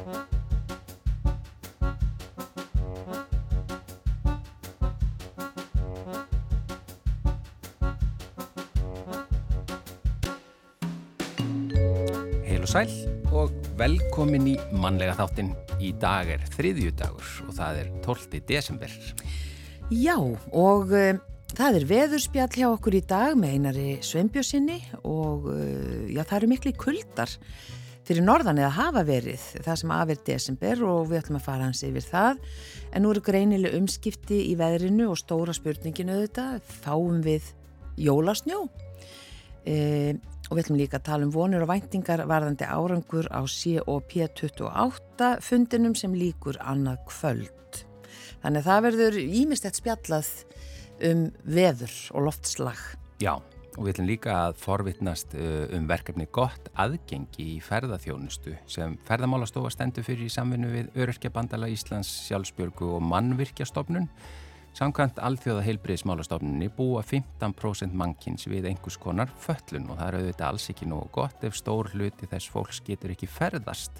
Heil og sæl og velkomin í mannlega þáttin. Í dag er þriðju dagur og það er 12. desember. Já, og uh, það er veðurspjall hjá okkur í dag með einari sveimbjössinni og uh, já, það eru miklu kuldar fyrir norðan eða hafa verið það sem afir desember og við ætlum að fara hans yfir það. En nú eru greinileg umskipti í veðrinu og stóra spurninginu auðvitað, fáum við jólasnjó? E, og við ætlum líka að tala um vonur og væntingar varðandi árangur á COP28 fundinum sem líkur annað kvöld. Þannig að það verður ímistett spjallað um veður og loftslag. Já, og við ætlum líka að forvitnast um verkefni gott aðgengi í ferðaþjónustu sem ferðamálastofa stendur fyrir í samvinnu við Öryrkjabandala Íslands sjálfsbjörgu og mannvirkjastofnun Samkvæmt alþjóða heilbriðismálastofnunni búa 15% mannkins við einhvers konar föllun og það er auðvitað alls ekki nógu gott ef stór hluti þess fólks getur ekki ferðast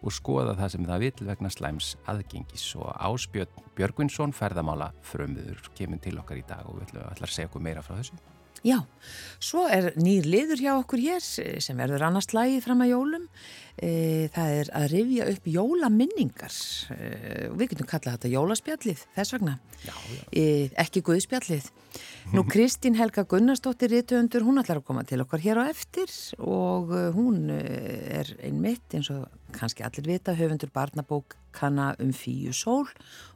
og skoða það sem það vil vegna slæms aðgengis og Ásbjörn Björgvinsson ferðamála frömmuður kemur til okkar í dag og við ætlum að segja okkur meira frá þessu. Já, svo er nýr liður hjá okkur hér sem verður annars lagið fram að jólum. E, það er að rifja upp jólaminningar e, við getum kallað þetta jólaspjallið þess vegna, já, já. E, ekki guðspjallið. Nú Kristín Helga Gunnarsdóttir Rítuöndur, hún ætlar að koma til okkar hér á eftir og hún er einmitt eins og kannski allir vita höfundur barnabók kanna um Fíu Sól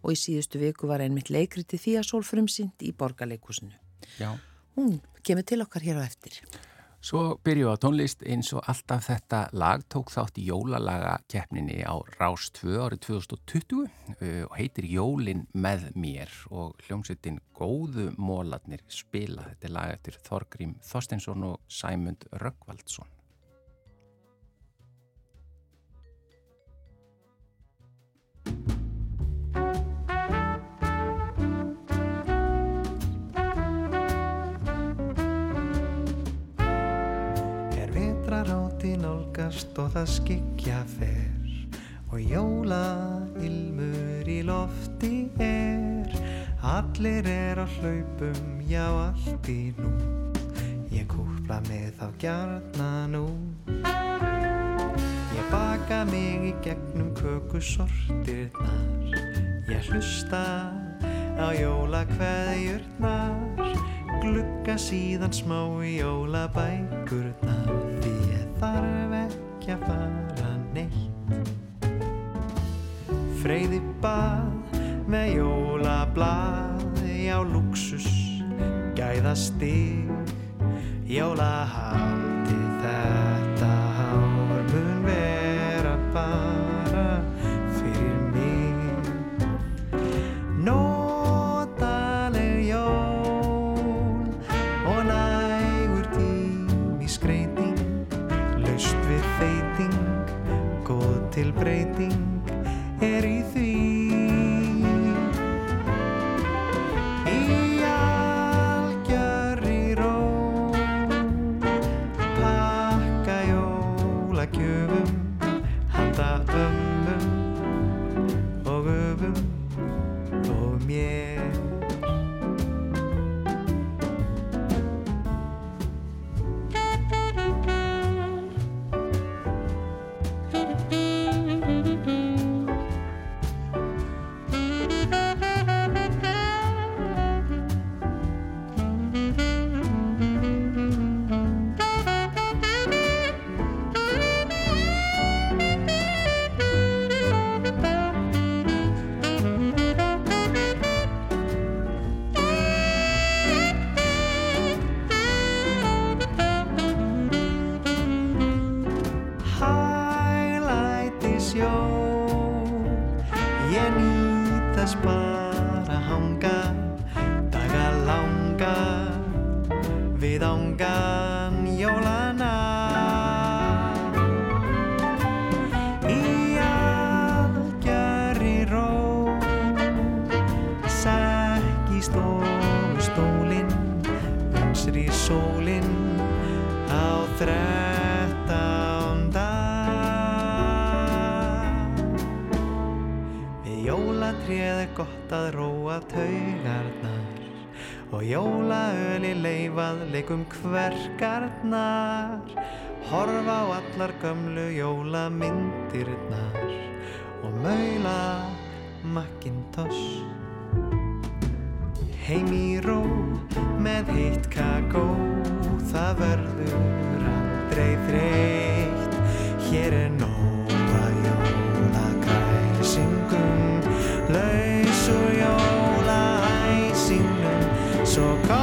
og í síðustu viku var einmitt leikriti Fíu Sól frumsynd í borgarleikusinu. Já hún kemur til okkar hér á eftir. Svo byrju á tónlist eins og alltaf þetta lag tók þátt í jólalaga keppninni á Rás 2 árið 2020 og heitir Jólin með mér og hljómsveitin Góðu Móladnir spila þetta lag eftir Þorgrím Þorstinsson og Sæmund Röggvaldsson. Nálgast og það skikja fer og jóla ilmur í lofti er. Allir er á hlaupum já allt í nú. Ég kúpla með þá gjarna nú. Ég baka mig í gegnum kökusortirnar. Ég hlusta á jóla hverjurnar glugga síðan smá í jólabækurnar. Því ég þarf ekki að fara neitt. Freyði bað með jólablað já luxus gæða stig jólahaldi sólinn á þrettánda tréð er gott að róa taugarnar og jólaöli leifað leikum kverkarnar. Horfa á allar gömlu jólamyndirnar og maula Macintosh heim í ró með heitt kakó. Það verður aldrei þreytt. Hér er nóga jólakræsingum laus og jólaæsingum svo komdu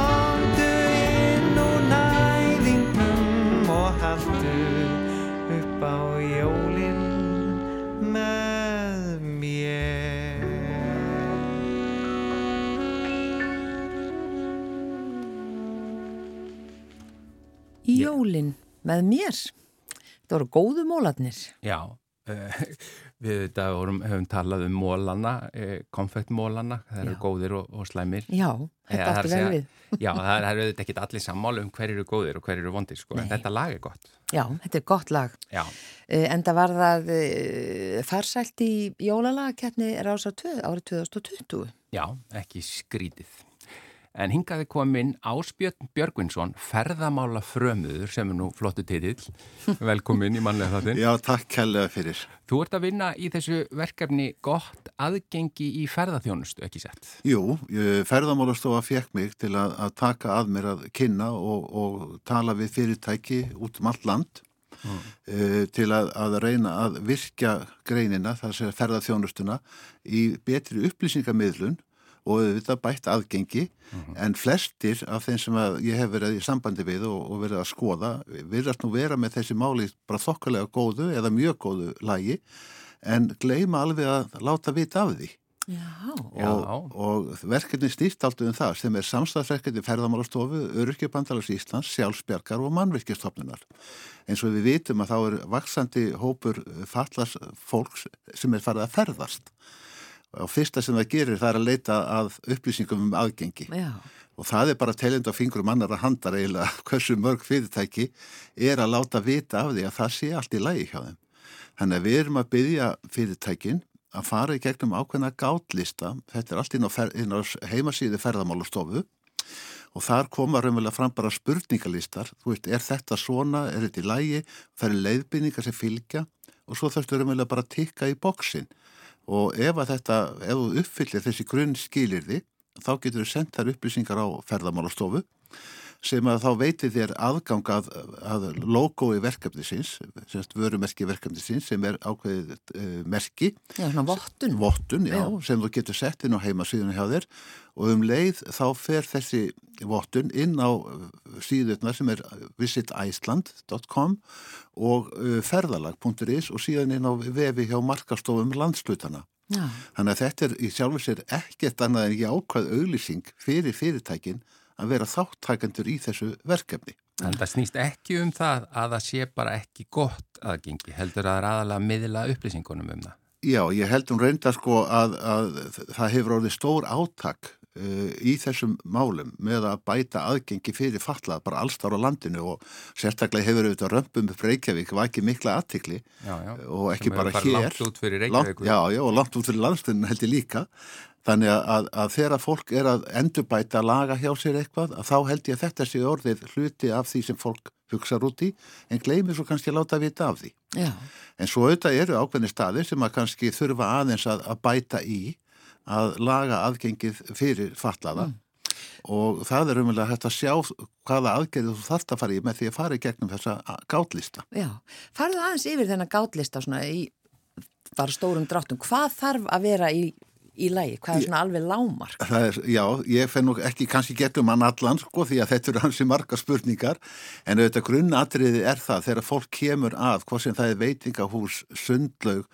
jólin með mér. Það voru góðu mólarnir. Já, uh, við þetta vorum, höfum talað um mólana, uh, konfektmólana, það eru góðir og, og slæmir. Já, Eh, þetta það er að vel við. Já, það er, það er auðvitað ekki allir sammála um hver eru góðir og hver eru vondir, sko, en Nei. þetta lag er gott. Já, þetta er gott lag. Já, Eh, Enda var það eh, farsælt í jólalagakeppni Rása 2 árið 2020. já, ekki skrítið. En hingaði komin Ásbjörn Björgvinsson, ferðamála frömuður, sem er nú flottu titill. Velkomin í mannlega þáttinn. Já, takk kærlega fyrir. Þú ert að vinna í þessu verkefni gott aðgengi í ferðaþjónustu, ekki sett? Jú, ég- ferðamálastofa fekk mig til að, að taka að mér að kynna og, og tala við fyrirtæki út um allt land mm. til að, að reyna að virkja greinina, það sé ferðaþjónustuna, í betri upplýsingamiðlun og auðvitað bætt aðgengi en flestir af þeim sem að ég hef verið í sambandi við og, og verið að skoða virðast nú vera með þessi máli bara þokkalega góðu eða mjög góðu lagi en gleyma alveg að láta vita af því Já. Og, og verkefni stýrt alltaf um það sem er samstagsverkefni ferðamálastofu, Öryrkjabandalars Íslands, sjálfsbjargar og mannvirkjastofnunar. Eins og við vitum að þá er vaksandi hópur fallas fólks sem er farið að ferðast. Og fyrsta sem það gerir það er að leita að upplýsingum um aðgengi. Já. Og það er bara teljend á fingrum annara handar eiginlega hversu mörg fyrirtæki er að láta vita af því að það sé allt í lagi hjá þeim. Þannig að við erum að byggja fyrirtækin að fara í gegnum ákveðna gátlista, þetta er allt inn á, fer, inn á heimasíði ferðamálastofu. Og þar koma raunverulega fram bara spurningalistar, þú veist, er þetta svona, er þetta í lægi, það eru leiðbynningar sem fylgja? Og svo þarfstu raunverulega bara að tikka í bóksin og ef að þetta, ef þú uppfyllir þessi grunn skilirði, þá getur þú sendt þær upplýsingar á ferðamálastofu sem að þá veitir þér aðgang að, að logói verkefnisins, semst vörumerki verkefnisins sem er ákveðið uh, merki, Já, svona vottun. vottun, já, Já. sem þú getur sett inn á heimasíðunni hjá þér og um leið þá fer þessi vottun inn á uh, síðurnar sem er visiticeland.com og uh, ferðalag.is og síðan inn á vefi hjá markastofum landslutana. Já. Þannig að þetta er í sjálfur sér ekkert annað en jákvæð auglýsing fyrir fyrirtækin að vera þáttækandur í þessu verkefni. En það snýst ekki um það að það sé bara ekki gott aðgengi, heldur að það er aðalega að miðla upplýsingunum um það. Já, ég held um reynda sko að, að það hefur orðið stór átak uh, í þessum málum með að bæta aðgengi fyrir fallað bara allstára á landinu og sérstaklega hefur auðvitað römpum upp Reykjavík vakið mikla aðtikli og ekki bara farið hér. Langt út fyrir Reykjavík. já, já, og langt út fyrir landstunum held ég líka. Þannig að, að, að þegar fólk er að endurbæta laga hjá sér eitthvað, að þá held ég að þetta sé orðið hluti af því sem fólk hugsa út í, en gleymir svo kannski að láta vita af því. Já. En svo auðvitað eru ákveðni staðir sem að kannski þurfa aðeins að, að bæta í að laga aðgengið fyrir fallaða og það er umvel að hægt að sjá hvaða aðgerið þú þarft að fara í með því að fara í gegnum þessa gátlista. Já. Farðu aðeins yfir þennan gátlista svona í bara stórum dráttum. Hvað þarf að vera í, í lagi? Hvað er svona alveg lámark? Er, já, ég fenn nú ekki kannski getum hann allan sko því að þetta eru hansi marga spurningar en auðvitað grunnatriði er það þegar fólk kemur að hvað sem það er veitingahús, sundlaug,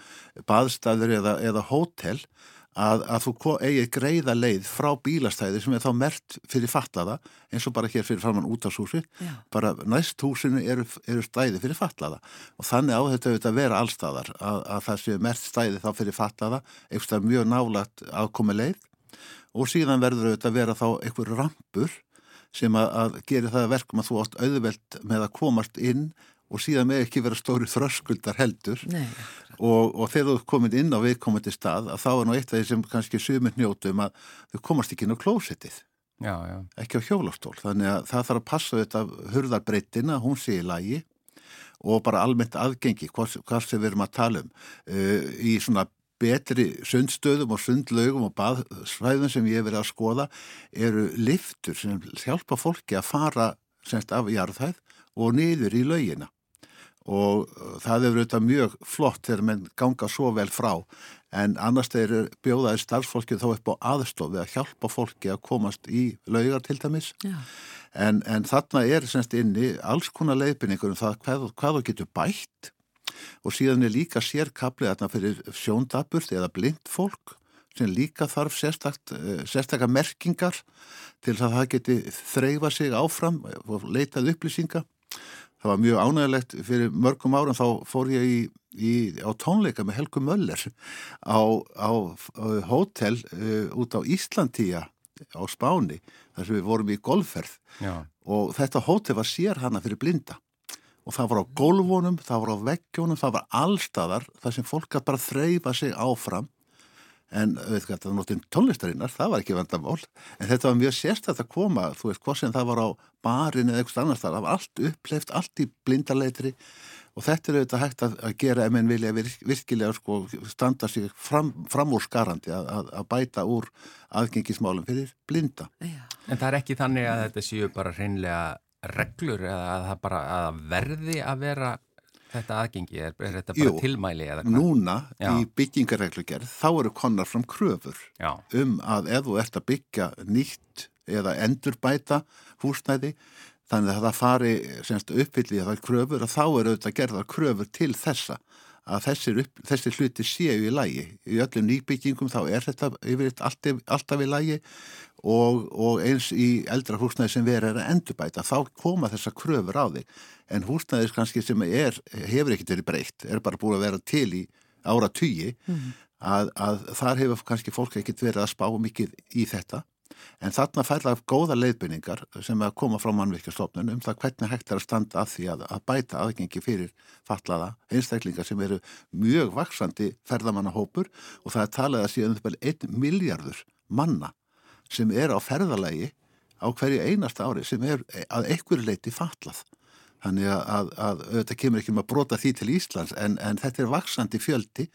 baðstæður eða, eða hótel að, að þú eigið greiða leið frá bílastæði sem er þá mert fyrir fallaða eins og bara hér fyrir framann út af húsi Já. bara næst húsinu eru, eru stæði fyrir fallaða og þannig á þetta auðvitað að vera allstaðar að, að það sé mert stæði þá fyrir fallaða eitthvað mjög nálægt aðkomi leið og síðan verður auðvitað að vera þá einhver rampur sem að, að gera það að verkum að þú átt auðvelt með að komast inn og síðan með ekki vera stóri þröskuldar heldur. Nei, og, og þegar þú er komin inn á viðkomandi stað að þá er nú eitt af því sem kannski sumir njótum að þau komast ekki inn á klósettið. Já, já. ekki á hjólastól. Þannig að það þarf að passa þetta hurðarbreytina, hún sé í lagi og bara almennt aðgengi hvað, hvað sem við erum að tala um. Uh, í svona betri sundstöðum og sundlaugum og baðsvæðum sem ég hef verið að skoða eru liftur sem hjálpa fólki að fara semst af jarðhæð og niður í laugina. Og uh, það hefur auðvitað mjög flott þegar menn ganga svo vel frá. En annars þeir bjóðaði starfsfólki þá upp á aðstofi að hjálpa fólki að komast í laugar til dæmis. En, en þarna er semst inni alls konar leiðbynningur um það hvað, hvað þú getur bætt. Og síðan er líka sérkaplið þarna fyrir sjóndaburt eða blind fólk sem líka þarf sérstakka merkingar til að það geti þreyfa sig áfram og leitað upplýsinga það var mjög ánægilegt fyrir mörgum árum þá fór ég í, í, á tónleika með Helgu Möller á, á, á hótel uh, út á Íslandíja á Spáni þar sem við vorum í golfferð. Já. og þetta hótel var sér hana fyrir blinda. Og það var á golfónum, það var á veggjónum, það var allstaðar þar sem fólk að bara þreyfa sig áfram en hvað, það var náttúrulega tónlistarinnar, það var ekki vandamál. En þetta var mjög sérstætt að koma þú veist, hvað sem það var á barin eða eitthvað annars það var allt uppleift, allt í blindarleitri og þetta er auðvitað hægt að, að gera ef menn vilja virk, virkilega sko, standa sig fram, fram úr skarandi að, að, að bæta úr aðgengismálum fyrir blinda. En það er ekki þannig að þetta séu bara hreinlega reglur eða að það bara að verði að vera þetta aðgengi, er, er þetta bara Jú, tilmæli eða hvað? Núna Já. í byggingarreglugerð þá eru konar fram kröfur Já, um að ef þú ert að byggja nýtt eða endurbæta húsnæði þannig að það fari semst uppfylli að það er kröfur að þá eru auðvitað gerðar kröfur til þessa að þessir, upp, þessir hluti séu í lægi. Í öllum nýbyggingum þá er þetta yfirleitt alltaf, alltaf í lægi og, og eins í eldra húsnæði sem verið er að endurbæta þá koma þessa kröfur á þig. En húsnæðis kannski sem er, hefur ekkert verið breytt, er bara búin að vera til í ára tugi að, að þar hefur kannski fólk ekkert verið að spá mikið í þetta. En þarna færða góða leiðbynningar sem að koma frá mannvirkjastofnun um það hvernig hægt er að standa að því að, að bæta aðgengi fyrir fallaða einstaklingar sem eru mjög vaksandi ferðamannahópur og það er talað að síðan um einn miljardur manna sem er á ferðalagi á hverju einasta ári sem er að einhverju leiti fallað. Þannig að, að, að þetta kemur ekki um að brota því til Íslands en, en þetta er vaksandi fjöldi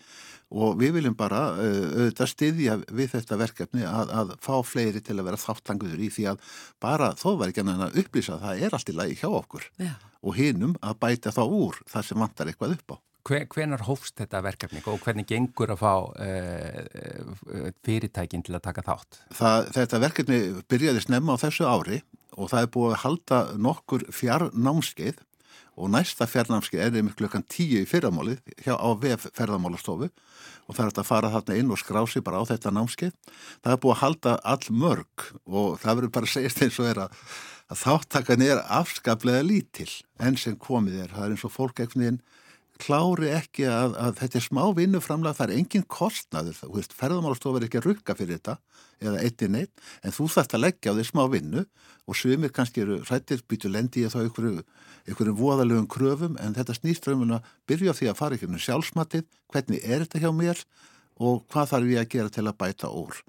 og við viljum bara uh, auðvitað styðja við þetta verkefni að, að fá fleiri til að vera þáttanguður í því að bara þó var ekki annað að upplýsa að það er allt í lagi hjá okkur Já. og hinum að bæta þá úr það sem vantar eitthvað upp á. Hve, hvenar hófst þetta verkefni og hvernig gengur að fá uh, fyrirtækin til að taka þátt? Það, þetta verkefni byrjaði snemma á þessu ári og það er búið að halda nokkur fjarnámskeið og næsta fjarnámskeið er einmitt klukkan tíu í fyrramálið hjá á VF ferðamálastofu og það er að fara þarna inn og skrási bara á þetta námskeið. Það er búið að halda all mörg og það verður bara að segja eins og er að, að þáttakan er afskaplega lítil enn sem komið er. Það er eins og fólk ekkert klári ekki að, að þetta er smá vinnuframlega, það er engin kostnaður, þú veist, ferðamálastofa er ekki að rukka fyrir þetta eða eittir neitt, en þú þarfst að leggja á því smá vinnu og sumir kannski eru rættir, býtu lendi í þá einhverju, einhverju voðalegum kröfum, en þetta snýst raun að byrja því að fara einhvern sjálfsmatið, hvernig er þetta hjá mér og hvað þarf ég að gera til að bæta úr.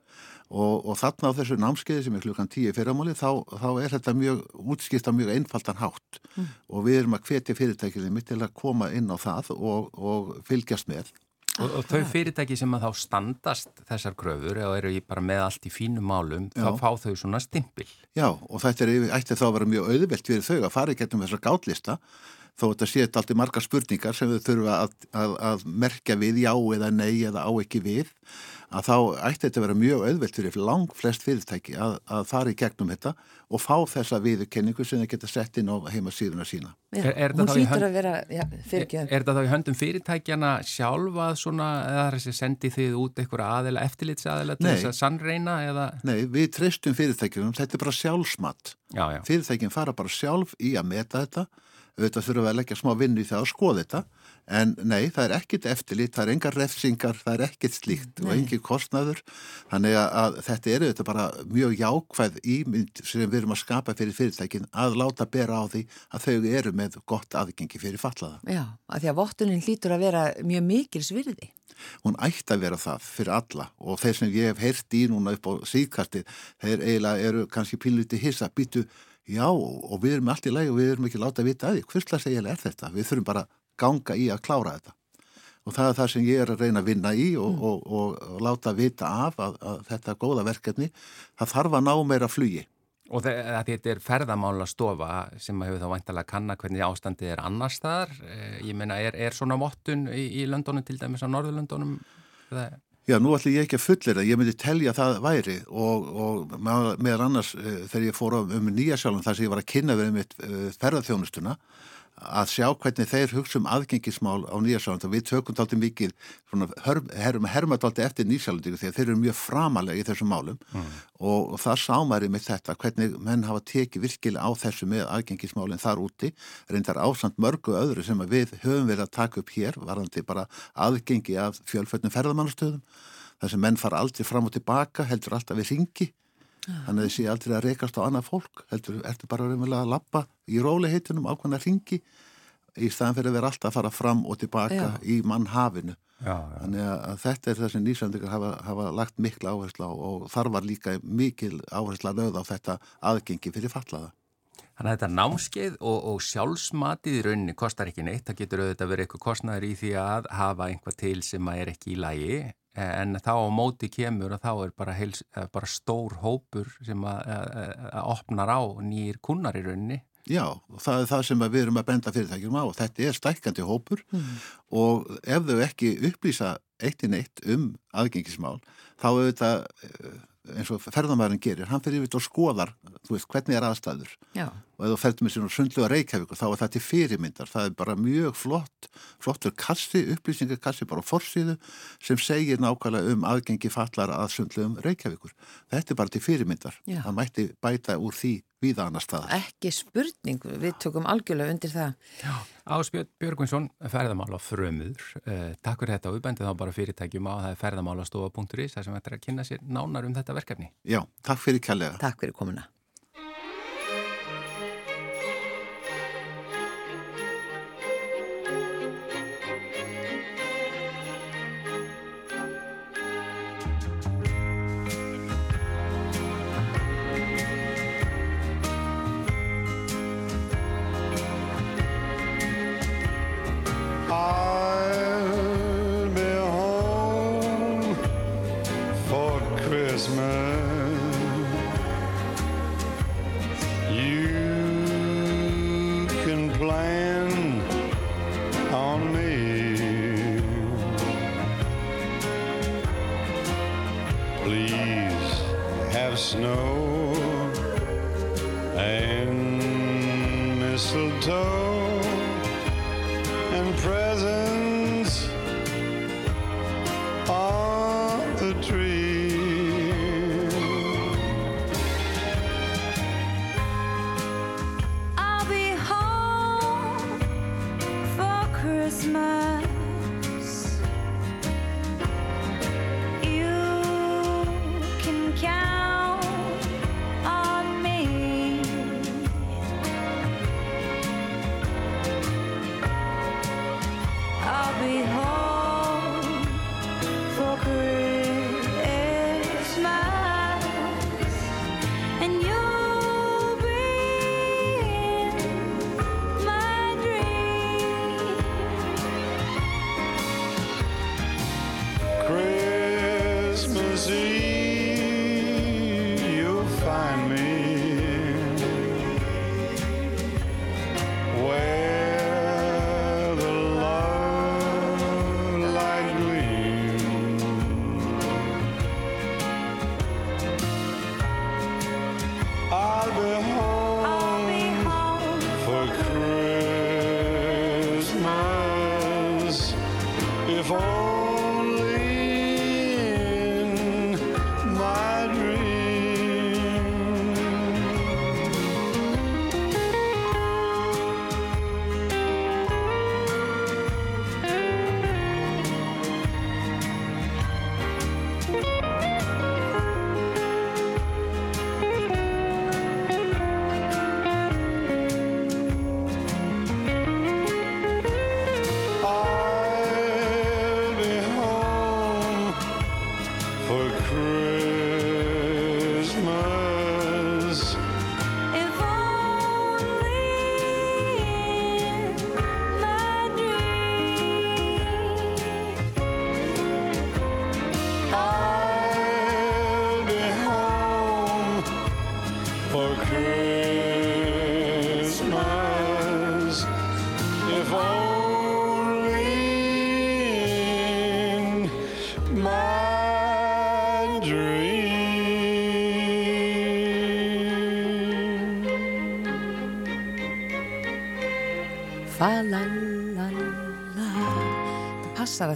Og, og þarna á þessu námskeiði sem er klukkan tíu fyrramáli þá, þá er þetta mjög útskipt á mjög einfaldan hátt mm. og við erum að hvetja fyrirtækið mitt til að koma inn á það og, og fylgjast með. Og, og þau fyrirtæki sem að þá standast þessar kröfur eða eru bara með allt í fínum málum Já. þá fá þau svona stimpil. Já og þetta er ætti þá að vera mjög auðvelt fyrir þau að fara í getnum þessar gátlista þó þetta sé þetta alltaf margar spurningar sem þau þurfa að, að, að merkja við já eða nei eða á ekki við að þá ætti þetta að vera mjög auðvelt fyrir lang flest fyrirtæki að, að fara í gegnum þetta og fá þessa viðurkenningu sem það geta sett inn á heimasíðuna sína. Já, Er- er þetta hún þá í hlýtur hönd- að vera, já, Er, fyrirgeð. er þetta þá í höndum fyrirtækjana sjálfa svona, eða þessi sendi þið út einhverja aðila, eftirlitsaðila til Nei. þess að sannreina eða, Nei, við treystum fyrirtækjum, þetta er bara sjálfsmatt. já, já, Fyrirtækjum fara bara sjálf í að meta þetta, auðvitað þurfum við að leggja smá vinnu í það að skoða þetta, en nei, það er ekkit eftirlit, það er engar refsingar, það er ekkit slíkt og Nei. engin kostnaður þannig að þetta eru þetta bara mjög jákvæð ímynd sem við erum að skapa fyrir fyrirtækin að láta bera á því að þau eru með gott aðgengi fyrir fallaða. Já, að því að vottunin hlýtur að vera mjög mikil svirði. Hún ætti að vera það fyrir alla og þeir sem ég hef heyrt í núna upp á síðkarti, þeir eiginlega eru kannski pínluti hissa, býtu já og við erum allt í læg og við erum ekki láta að vita að því, hverslega segjulega er þetta? Við þurfum bara ganga í að klára þetta og það er það sem ég er að reyna að vinna í og, mm. og, og, og láta vita af að, að þetta góða verkefni það þarf að ná meira flugi. Og þetta er ferðamála stofa sem hefur þá vantalega að kanna hvernig ástandið er annar staðar. Eh, ég meina, er, er svona mottun í, í löndunum til dæmis á Norðurlöndunum? Já, nú ætlum ég ekki að fullera, ég myndi telja það væri og meðal annars eh, þegar ég fór um nýja sjálfum þar sem ég var að kynna við um eh, ferðarþjónustuna að sjá hvernig þeir hugsa um aðgengismál á Nýjasjálfand og við tökum tólti mikið herrum hermadólti eftir Nýjasjálfandíku því að þeir eru mjög framalega í þessum málum. Mm. og, og það sámæri með þetta hvernig menn hafa tekið virkilega á þessu með aðgengismálinn þar úti. Reyndar ásand mörgu öðru sem við höfum verið að taka upp hér varandi bara aðgengi af fjölföldnum ferðamannastöðum. Þar sem menn fara aldrei fram og tilbaka heldur alltaf við ringi þannig að sé aldrei að rekast á annað fólk heldur, ertu bara raunverulega að lappa í róliheitunum ákvæmna ringi í staðan fyrir að vera alltaf að fara fram og tilbaka já. í mannhafinu. Já, já. þannig að þetta er það sem nýsendikar hafa, hafa lagt mikla áherslu á og þar var líka mikil áherslu að löða á þetta aðgengi fyrir fallaða Þannig að þetta námskeið og, og sjálfsmatið í rauninni kostar ekki neitt, það getur auðvitað verið eitthvað kostnæður í því að hafa einhvað til sem er ekki í lagi en þá á móti kemur og þá er bara, heils, bara stór hópur sem að, opnar á nýjir kunnar í rauninni. Já, það er það sem við erum að benda fyrirtækjum á og þetta er stækandi hópur mm. og ef þau ekki upplýsa eitt í neitt um aðgengismál þá auðvitað eins og ferðamæðurinn gerir, hann fyrir yfir og skoðar, þú veist, hvernig er aðstæður Já. Og ef þú ferður með svona sundlega reykjavík og þá er það til fyrirmyndar, það er bara mjög flott, flottur kassi, upplýsingarkassi bara fórsýðu sem segir nákvæmlega um aðgengi fallar að sundlegum reykjavíkur. Þetta er bara til fyrirmyndar, Já. það mætti bæta úr því viða annar stað. Ekki spurning, við tökum algjörlega undir það. Já, Áspjörn Björgvinsson, ferðamála frömur. Eh, takk fyrir þetta og uppbændið þá bara fyrirtækjum á það er ferðamálastofa.is þar sem þetta er að kynna sér nánar um þetta verkefni. Já, takk fyrir kjallega. Takk fyrir komuna. snow and mistletoe.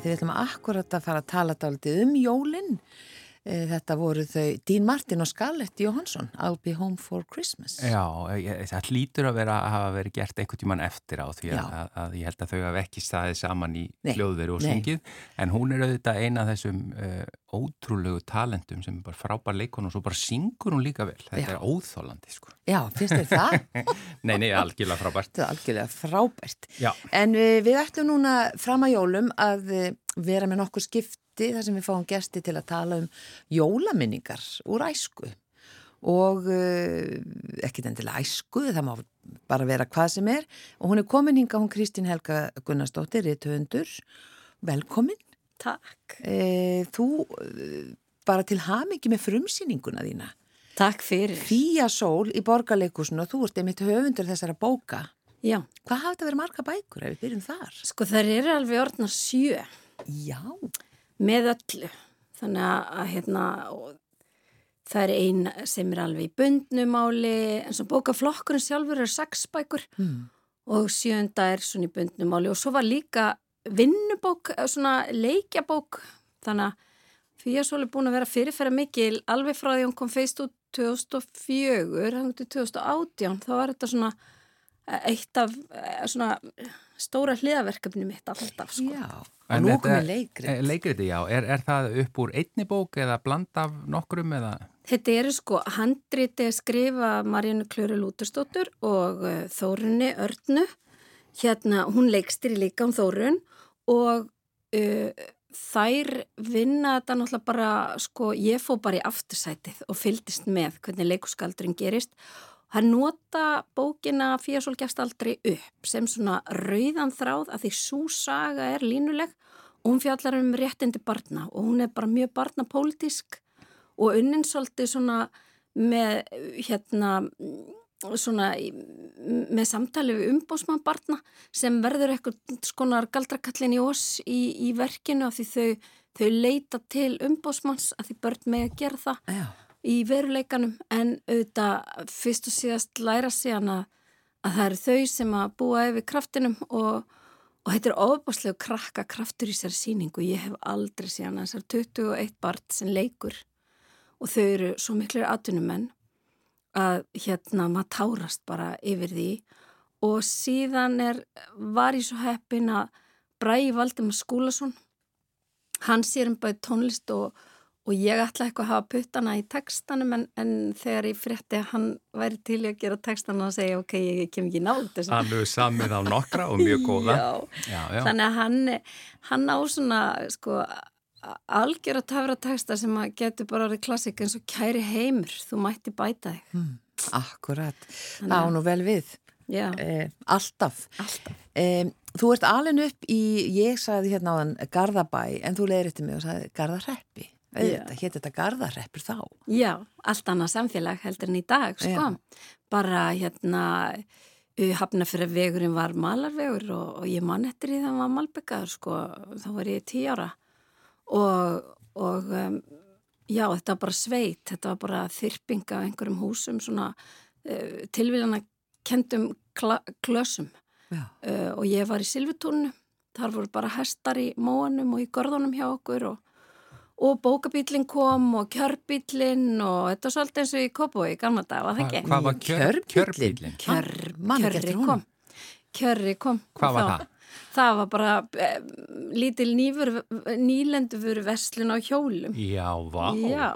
Því við ætlum akkurat að fara að tala dálítið um jólinn þetta voru þau Dín Martin og Scarlett Johansson I'll be home for Christmas. Já, ég, það hlýtur að vera að hafa verið gert einhvern tíman eftir á því að, að, að ég held að þau hafa ekki staðið saman í hljóðveru og sungið. En hún er auðvitað eina af þessum uh, ótrúlegu talentum sem er bara frábær leikon og svo bara syngur hún líka vel. Þetta Já. er óþólandi sko. Já, finnst þér það? nei, nei, algjörlega frábært. Þetta er algjörlega frábært. Já. En við, við ætlum núna fram að jólum að vera með nokkuð skipt þætti þar sem við fáum gesti til að tala um jólaminningar úr æsku og uh, ekkert endilega æsku, það má bara vera hvað sem er og hún er komin hinga, hún Kristín Helga Gunnarsdóttir, réttöfundur, velkomin. Takk. E, þú uh, bara til hamingi með frumsýninguna þína. Takk fyrir. Fía Sól í borgarleikusinu og þú ert einmitt höfundur þessara bóka. Já. Hvað hafði það verið marga bækur ef við byrjum þar? Sko þær eru alveg orðnar sjö. Já með öllu þannig að hérna, það er einn sem er alveg í bundnumáli en svo bókaflokkurinn sjálfur er sex bækur mm. og sjönda er svona í bundnumáli og svo var líka vinnubók, svona leikjabók þannig að því ég er svolítið búin að vera fyrirferða mikil alveg frá því hún kom feist út 2004, hann út í 2018 þá var þetta svona eitt af svona stóra hliðaverkefni mitt alltaf sko. Já, og nú komið leikrið. Eh, leikrið, já. Er, er það upp úr einni bók eða bland af nokkrum eða? Þetta eru sko handriti að skrifa Marjanu Klöru Lúterstóttur og uh, Þórunni Örnu. Hérna, hún leikstir í líka um Þórun og uh, þær vinna þetta náttúrulega bara, sko, ég fó bara í aftursætið og fyldist með hvernig leikuskaldurinn gerist og Hann nota bókina Fíasól gefst aldrei upp sem svona rauðan þráð að því svo saga er línuleg og hún fjallar um réttindi barna og hún er bara mjög barnapólitísk og unninsóldi svona með hérna svona með samtali við umbósmann barna sem verður eitthvað skonar galdrakallin í oss í, í verkinu af því þau, þau leita til umbósmanns að því börn með að gera það. Já í veruleikanum en auðvitað fyrst og síðast læra síðan að, að það eru þau sem að búa yfir kraftinum og, og þetta er ofbáslegu krakka kraftur í sér síningu. Ég hef aldrei síðan þessar 21 barn sem leikur og þau eru svo miklu atvinnumenn að hérna maður tárast bara yfir því og síðan er, var ég svo heppin að Bræi Valdimar Skúlason hann sér um bæði tónlist og og ég ætla eitthvað að hafa puttana í textanum en, en þegar ég frétti að hann væri til að gera textana og segja ok, ég kem ekki nátt Hann hefur samið á nokkra og mjög góða. Já. Já, já. Þannig að hann, hann á svona sko, algjör að tafra texta sem að getur bara orðið klassik eins og kæri heimur, þú mætti bæta þig. Hmm, Akkurat, það á nú vel við. Eh, Alltaf, alltaf. Eh, Þú ert alin upp í, ég sagði hérna á þann Garðabæ en þú leiðir eftir mig og sagði Garðarreppi Þetta hétt þetta gardarreppur þá. Já, allt annað samfélag heldur en í dag, sko. Já. Bara hérna, hafna fyrir vegurinn var malarvegur og, og ég man eftir því það var malbyggaður, sko. Þá var ég tí ára og, og um, já, þetta var bara sveit, þetta var bara þyrping af einhverjum húsum, svona uh, tilvíðan að kendum klösum uh, og ég var í Silvutúnu, þar voru bara hestar í móanum og í görðunum hjá okkur og og bókabílinn kom og kjörbílinn og þetta var svolítið eins og í Kópói gamla dag, var það ekki? Hvað var kjör, kjörbílinn? Kjör, kjörri kom. kjörri kom. Hvað var það? Það var bara eh, lítil nýlendur verslun á hjólum. Já, vá. Já.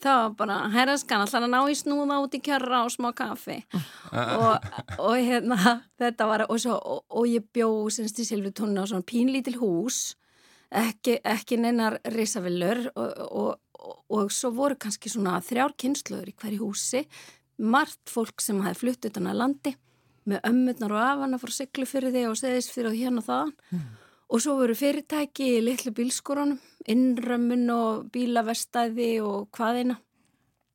Það var bara, herraskan, alltaf að ná í snúða út í kjörra og smá kaffi? Og, og hérna, þetta var, og, svo, og, og ég bjó semst í Silvutónu á svona pínlítil hús ekki, ekki neinar risavillur og, og, og, og svo voru kannski svona þrjár kynsluður í hverju húsi. Margt fólk sem hafi flutt utan að landi með ömmurnar og afana frá Siglufyrði og Seðisfyrði og hérna og þaðan. Mm. og svo voru fyrirtæki í litlu bílskorunum innrömmun og bílavestæði og hvaðina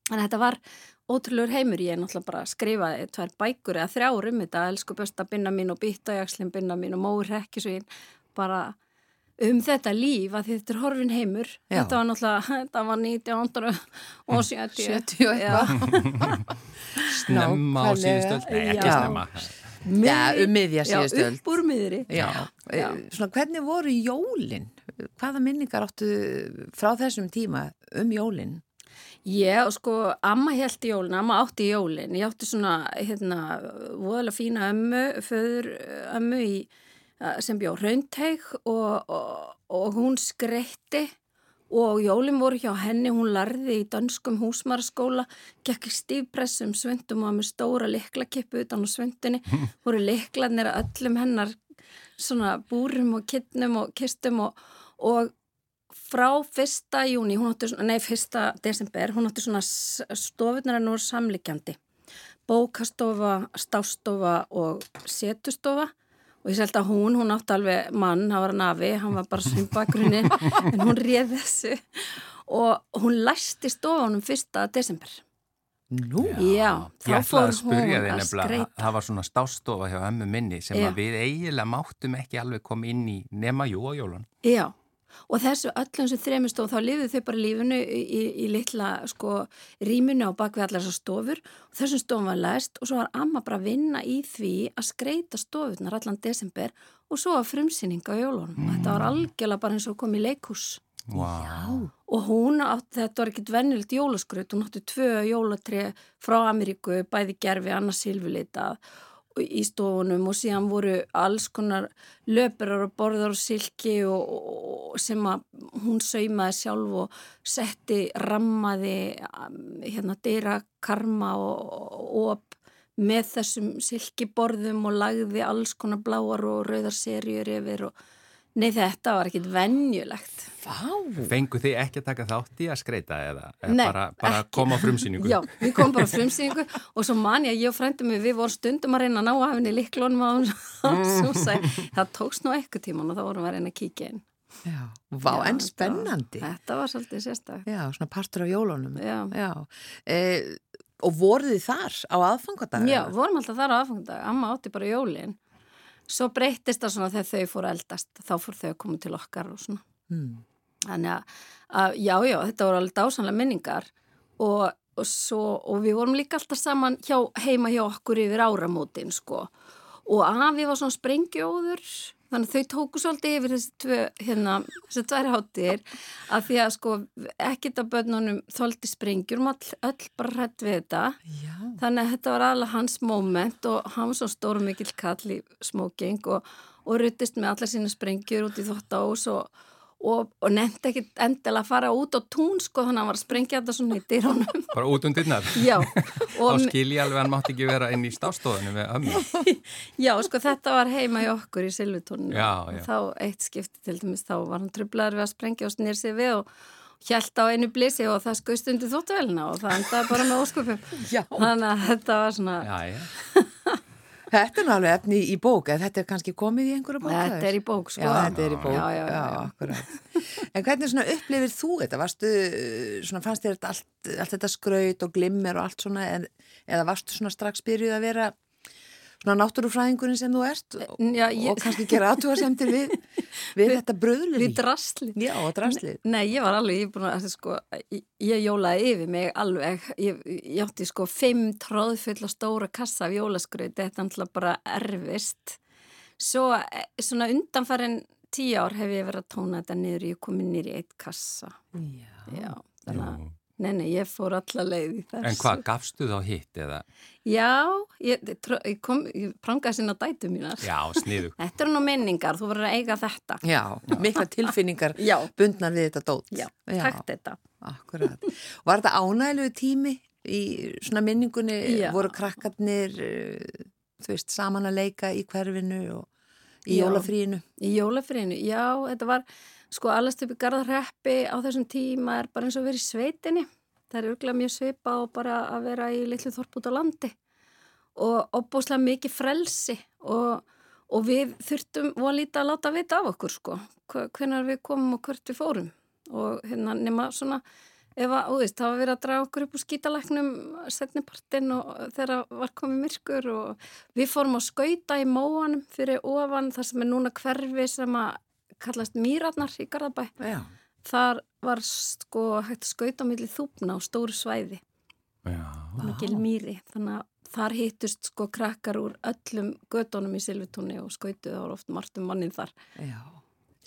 þannig að þetta var ótrúlegur heimur. Ég er náttúrulega bara að skrifa tvær bækur eða þrjárum þetta. Elsku besta binna mín og býta jakslinn binna mín og móur rekkisvín bara um þetta líf að þetta er horfin heimur Já. þetta var náttúrulega, þetta var 1970 70 eitthvað Snemma á síðustöld, nei ekki Já. snemma Mið, Já, um miðja síðustu Já, öld. upp úr miðri. Já, Já. eh, svona hvernig voru jólin? Hvaða minningar áttu frá þessum tíma um jólin? Ég, og sko, amma held í jólin, amma átti í jólin. Ég átti svona, hérna, voðalega fína ömmu, föður ömmu í, eh, sem bjó raunteig og, og, og hún skreitti og jólin voru hjá henni, hún larði í dönskum húsmaraskóla, gekk í stífpressum svöndum og með stóra liklakippu utan á svöndinni, voru liklanir að öllum hennar svona búrum og kittnum og kistum og, og frá fyrsta júni, hún átti svona, nei fyrsta desember, hún átti svona s- stofurnar en voru samlikjandi bókastofa, stástofa og setustofa og ég selta hún, hún átti alveg mann, hann var nafi, hann var bara svimbakgrunni en hún réð þessu og hún læsti stofunum fyrsta desember Nú? Já, þá fór að hún að nefnilega, skreita. það var svona stástofa hjá ömmu minni sem að við eiginlega máttum ekki alveg koma inn í nema jú á jólun. Já, og þessu öllum sem þremistóð þá lifið þau bara lífinu í, í, í litla sko rýminu á bakvið allar þessar stofur. Og þessum stofum var læst og svo var amma bara að vinna í því að skreita stofurnar allan desember og svo var frumsýning á jólunum. Og þetta var algjörlega bara eins og kom í leikhús. Wow. og hún átti, þetta var ekkit vennilt jólaskraut, hún átti tvö jólatri frá Ameríku, bæði gerfi, annars silfurlitað í stofunum og síðan voru alls konar löpurar og borðar og silki og, og sem að hún saumaði sjálf og setti rammaði um, hérna dyra karma og op með þessum silkiborðum og lagði alls konar bláar og rauðar serjur yfir og nei þetta var ekkit venjulegt Vá! Fengu þið ekki að taka þátt í að skreita eða, eða Nei, bara, bara koma á frumsýningu? Já, við komum bara á frumsýningu og svo man ég að ég og frændum mig, við vorum stundum að reyna að ná af henni liklunum á svo sæ. Það tókst nú eitthvað tíman og þá vorum við að reyna að kíkja inn. Já, vá, Já, en þetta- spennandi. Þetta var svolítið sérstak. Já, svona partur af jólunum. Já. Já. E, og voruð þið þar á aðfangadag? Já, vorum alltaf þar á aðfangundag, amma átti bara jólin. Svo breyttist það svona þegar þau fóru að eldast, þá fóru þau að koma til okkar og svona. Hmm. Þannig að, að já, já, þetta voru alveg dásanlega minningar og, og, svo, og við vorum líka alltaf saman hjá, heima hjá okkur yfir áramótin, sko. Og afi var svona sprengjóður, þannig að þau tóku svolítið yfir þessi tvö, hérna, þessi tvær hátir, að því að sko ekkit að börnunum þóldi sprengjur, um all, öll bara hrætt við þetta. Já. Þannig að þetta var alveg hans moment og hann var svo stór mikill kall í smoking og, og ruttist með allar sína sprengjur út í þvóttahús og, og, og nefndi ekki endilega að fara út á tún sko þannig að hann var að sprengja þetta svona í dyrunum. Bara út um dyrnar? Já, Þá og skil ég alveg að hann mátti ekki vera inn í stástofunum við ömmu. já, sko þetta var heima í okkur í Silvutónu. Já. Þá eitt skipti til dæmis þá var hann trublaður við að sprengja og snýr sig við og hjælt á einu blísi og það skauðst undir þóttavælina og það endaði bara með ósköpum. Já. Þannig að þetta var svona... Já, já. Þetta er alveg efni í bók, eða þetta er kannski komið í einhverja bók? Þetta er í bók, sko. Já, þetta er í bók, Já, já, já, já. akkurat. En hvernig svona upplifir þú þetta? Varstu, svona fannst þér allt, allt þetta skraut og glimmer og allt svona, en, eða varstu svona strax byrjuð að vera svona náttúrufræðingurinn sem þú ert og, Já, ég- og kannski gera aðtúarsemtir við, við þetta bröðlur Við drasli. Já, og draslið. Nei, ég var alveg, ég er búin að, sko, ég, ég jólaði yfir mig alveg, ég, ég átti sko fimm tróðfulla stóra kassa af jólaskröð, þetta er alltaf bara erfist. Svo, eh, svona undanfærin tíu ár hef ég verið að tóna þetta niður, ég kom niður í eitt kassa. Já. Já, þannig að, nei, nei, ég fór alla leið í þessu. En hvað, gafstu þá hitt eða? Já, ég, ég kom, ég prangaði sinna dætu mínar. Já, sniðu. Þetta eru nú minningar, þú verður að eiga þetta. Já, mikla tilfinningar Já, bundnar við þetta dót. já, takt þetta. Akkurat. Var þetta ánægilegu tími í svona minningunni? Já. Voru krakkarnir, uh, þú veist, saman að leika í hverfinu og í Já. jólafríinu? Í jólafriðinu, já, þetta var sko allast upp í garðarreppi á þessum tíma er bara eins og að vera í sveitinni. Það er örgulega mjög svipa og bara að vera í litlu þorp út á landi. Og opbúslega mikið frelsi og, og við þurftum voða lítið að láta vita af okkur sko hvernig við komum og hvert við fórum. Og hérna nema svona ef að, þú veist, það var verið að draga okkur upp úr skítalæknum setnipartin og þegar var komið myrkur og við fórum að skauta í móanum fyrir ofan þar sem er núna hverfi sem að kallast Mýratnar í Garðabæ. Já. Þar var sko hægt að skauta á milli þúpna á stóru svæði, mikil mýri. Þannig að þar hittust sko krakkar úr öllum gödunum í Silvutúni og skautuð og oft margtum mannin þar. Já.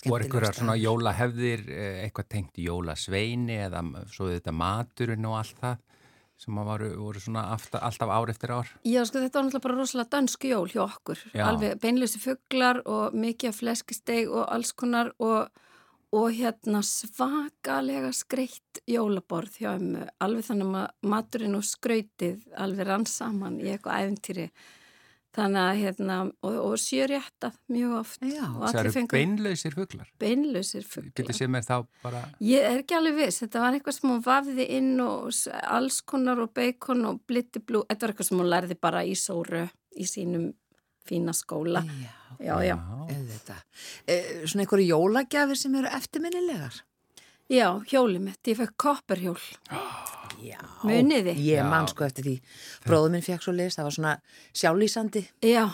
Voru einhverjar svona jólahefðir, eh, eitthvað tengt jólasveini eða svo þetta maturinn og allt það sem að voru, svona afta, alltaf ár eftir ár? Já, sko þetta var náttúrulega bara rosalega dönsk jól hjá okkur. Já. Alveg beinleysi fugglar og mikið fleskisteg og alls konar og, og hérna svakalega skreitt jólaborð hjá ömmu. Alveg þannig að maturinn og skrautið alveg rann saman í eitthvað æfintýri. Þannig að hérna, og, og sjörétta mjög oft. Já. Það eru fengu beinlausir fuglar. beinlausir Getur fugglar. séð mér þá bara... Ég er ekki alveg viss, þetta var eitthvað sem hún vafði inn og s- alls konar og bacon og blitti blú, þetta var eitthvað sem hún lærði bara í sóru í sínum fína skóla. Já, Já, já. auðvitað. Eh, svona einhverju jólagjafir sem eru eftirminnilegar. Já, hjóli mitt, ég fekk kopperhjól. Já. Muniði? Ég Já. man sko eftir því. Bróður minn fekk svo list, það var svona sjálflýsandi. Já,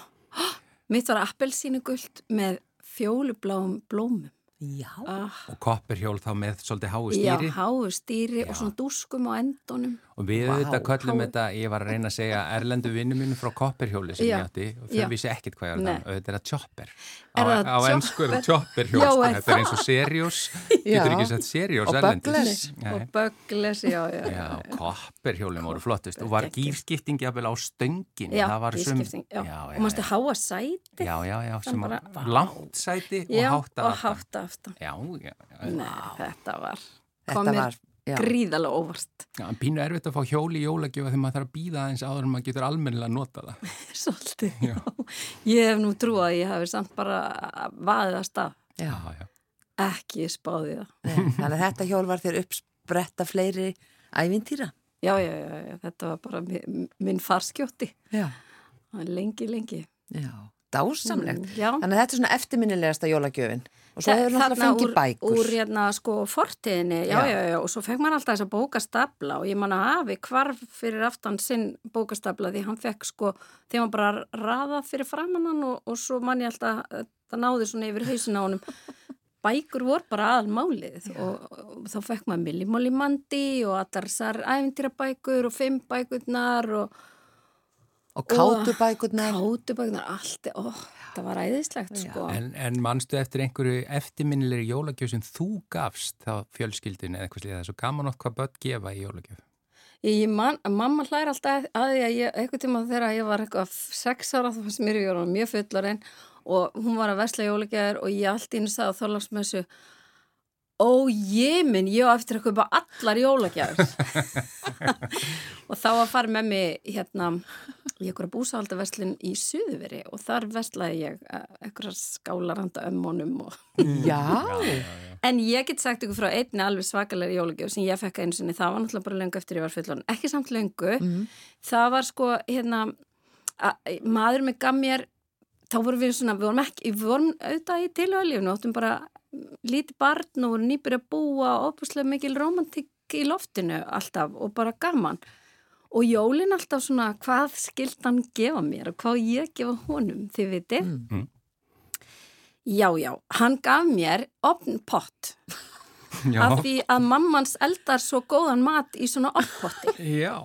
mitt var appelsínu guld með fjólubláum blómum. Já. Ah, Og kopperhjól þá með svolítið háu já, stýri. háu stýri Já. og svona dúskum á endunum. Og við Vá. auðvitað köllum Há- þetta, ég var að reyna að segja erlendu vinnu mínu frá kopperhjóli sem Já. ég átti og þau vissi ekkert hvað ég var Nei. það. Auðvitað er það chopper. Á, það á ennsku er það chopper? chopperhjól, Já, sko. er þetta er eins það? og seriós. Getur ekki sett seriós Og erlendis. Og bögles, já, já. Já, kopperhjólinn voru flottust og var Geggjað. gírskipting jafnvel á stöngin. Já, það gírskipting, já. Og mástu háa sæti. Já, já, já, sem bara- var langt sæti Já, og hátta og aftan. Já, já, já. Nei, þetta var, Þetta var. Gríðalega óvart. Já, en pínu erfitt að fá hjóli í jólagjöfa þegar maður þarf að býða aðeins áður en maður getur almennilega að nota það. Svolítið, Já. já. Ég hef nú trú að ég hafi samt bara vaðið að stað. Já. já. Ekki spáðið það. Þannig að þetta hjól var þér uppspretta fleiri ævintýra. Já, já, já, já, þetta var bara mi- minn farskjótti. Já. Lengi, lengi. Já. Dásamlegt. Mm. Þannig að þetta er svona eftirminnilegasta jólagjöfin. Og svo hefur náttúrulega Þarna fengið úr, bækur. Úr hérna sko fortiðinni, já, Já. já, já, og svo fekk maður alltaf þessa bókastabla og ég man að hafi hvarf fyrir aftan sinn bókastabla því hann fekk sko, þegar hann bara raðað fyrir framannan og, og svo man ég alltaf, að það náði svona yfir hausin á honum. Bækur voru bara aðal málið og, og þá fekk maður Millimóli Mandi og allar þessar æfintýrabækur og fimm bækurnar og Og kátubækurnar. kátubækurnar, allt, ó, það var æðislegt sko. En, en manstu eftir einhverju eftirminnilegri jólagjöf sem þú gafst þá fjölskyldinu eða eitthvað slíða það er svo gaman átt hvað börn gefa í jólagjöf. Ég man, mamma hlæri alltaf að því að ég, eitthvað tíma þegar ég var eitthvað sex ára þá fannst mér ég var mjög fullarinn og hún var að vesla jólagjæður og ég allt ín sagði á þorlagsmessu Ó ég minn, ég á eftir að kaupa allar jólagjæður og þá var farið með mig hérna í einhverja búsáhaldaverslun í Suðuveri og þar veslaði ég eh, einhverjar skálaranda ömmunum og Já. En ég get sagt ykkur frá einni alveg svakalegri jólagjöf sem ég fekk einu sinni, það var náttúrulega bara lengu eftir ég var fullon, ekki samt lengu, það var sko, hérna, að, maður með gaf mér, þá vorum við svona, við vorum ekki, við vorum auðvitað í tilhælífnu, áttum bara lítið barn og vorum nýbyrja að búa og óbúslega mikil romantik í loftinu alltaf og bara gaman. Og jólin alltaf svona, hvað skild hann gefa mér og hvað ég gefa honum, þið vitið? Mm. Já, já, hann gaf mér opnpott af því að mammans eldar svo góðan mat í svona opnpotti. já.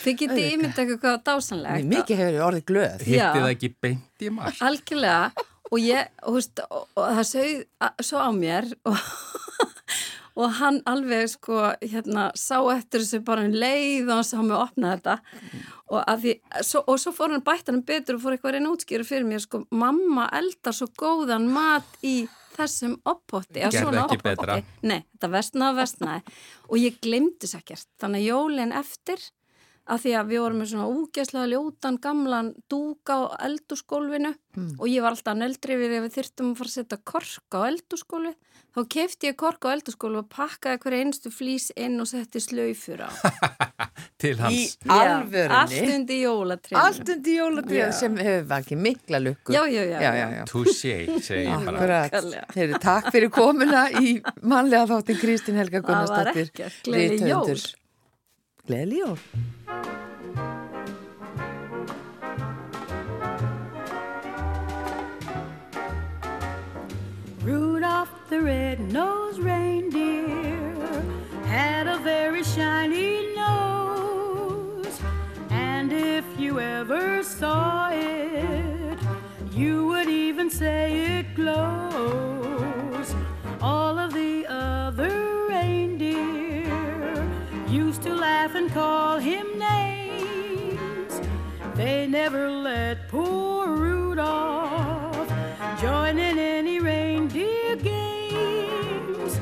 Þið getið ímynda eitthvað hvað dásanlegt. Mikið hefur orðið glöð. Já. Hitti það ekki beint í marg. Algjörlega og ég, og, veist, og, og það sögð svo á mér og, og hann alveg sko hérna sá eftir þessu bara um leið og hann sá mig opna þetta. Og, að því, svo, og svo fór hann bætt hann betur og fór eitthvað að reyna að útskýra fyrir mér sko mamma eldar svo góðan mat í þessum oppotti Gerðu ekki betra. Nei, þetta vestnaði og vestnaði og ég glemdi þess ekkert. Þannig að jólinn eftir að því að við vorum með svona úgeslega ljótan gamlan dúka á eldúsgólfinu og ég var alltaf nöldri við ef við þyrftum að fara að setja kork á eldúsgólfi þá kefti ég kork á eldúsgólfi og pakkaði hverja einstu flýs inn og setti slaufur á Til Í hans. Allt undir jólatrinu Allt undir jólatrið sem hefur vakið mikla lukku. Já, já, já, já. Touché, segi ég bara. Nákvæmlega. Heyrðu, takk fyrir komuna í mannlega þáttin Kristín Helga Það var Gunnarsdóttir. ekkert. Gleðileg jól. Glædelig. Rudolph the red-nosed reindeer had a very shiny nose. And if you ever saw it, you would even say it glows. All of the laugh and call him names. They never let poor Rudolph join in any reindeer games.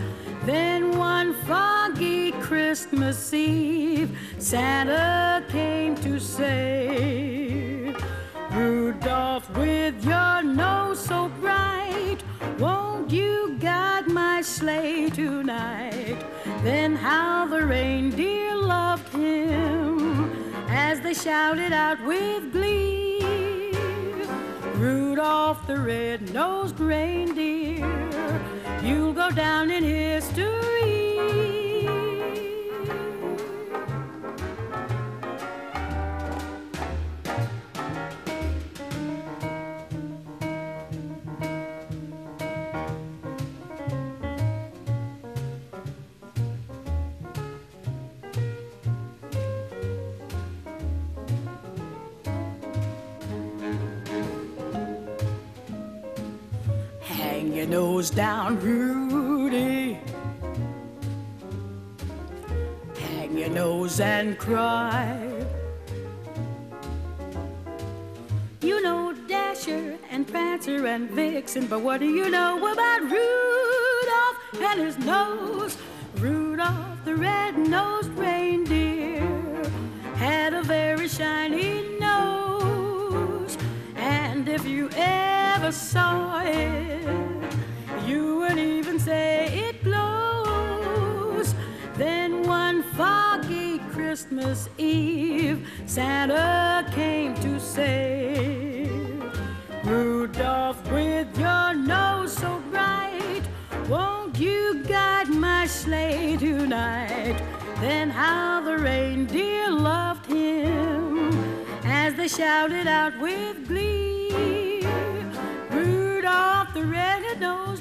Then one foggy Christmas Eve, Santa came to say, Rudolph, with your nose so bright, won't you guide my sleigh tonight? Then how the reindeer they shouted out with glee. Rudolph the red-nosed reindeer, you'll go down in history. Nose down, Rudy. Hang your nose and cry. You know Dasher and Prancer and Vixen, but what do you know about Rudolph and his nose? Rudolph, the red-nosed reindeer, had a very shiny nose. And if you ever saw it, say it glows. Then one foggy Christmas Eve, Santa came to say, Rudolph, with your nose so bright, won't you guide my sleigh tonight? Then how the reindeer loved him as they shouted out with glee. Rudolph the red-nosed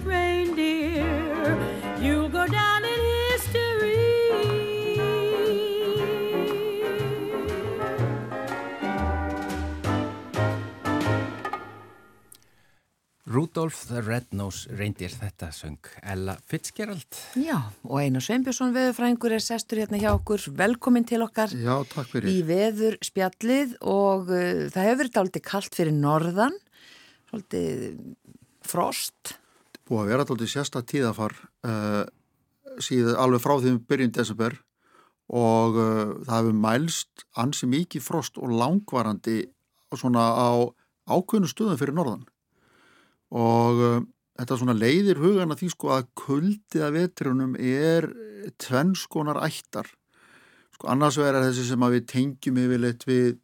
Rudolph the Red-Nose reyndir þetta söng Ella Fitzgerald. Já, og Einar Sveinbjörnsson veðurfrængur er sestur hérna hjá okkur. Velkomin til okkar Já, takk fyrir. í veður spjallið og uh, það hefur verið aldrei kallt fyrir norðan, aldrei frost. Búið að vera alltaf sérsta tíðafar uh, síðan alveg frá því um byrjun desember og uh, það hefur mælst ansi mikið frost og langvarandi svona á ákveðnu stöðum fyrir norðan og uh, þetta svona leiðir hugan að því sko að kuldið að vetrunum er tvennskonar ættar. Sko annars er þessi sem að við tengjum yfirleitt við,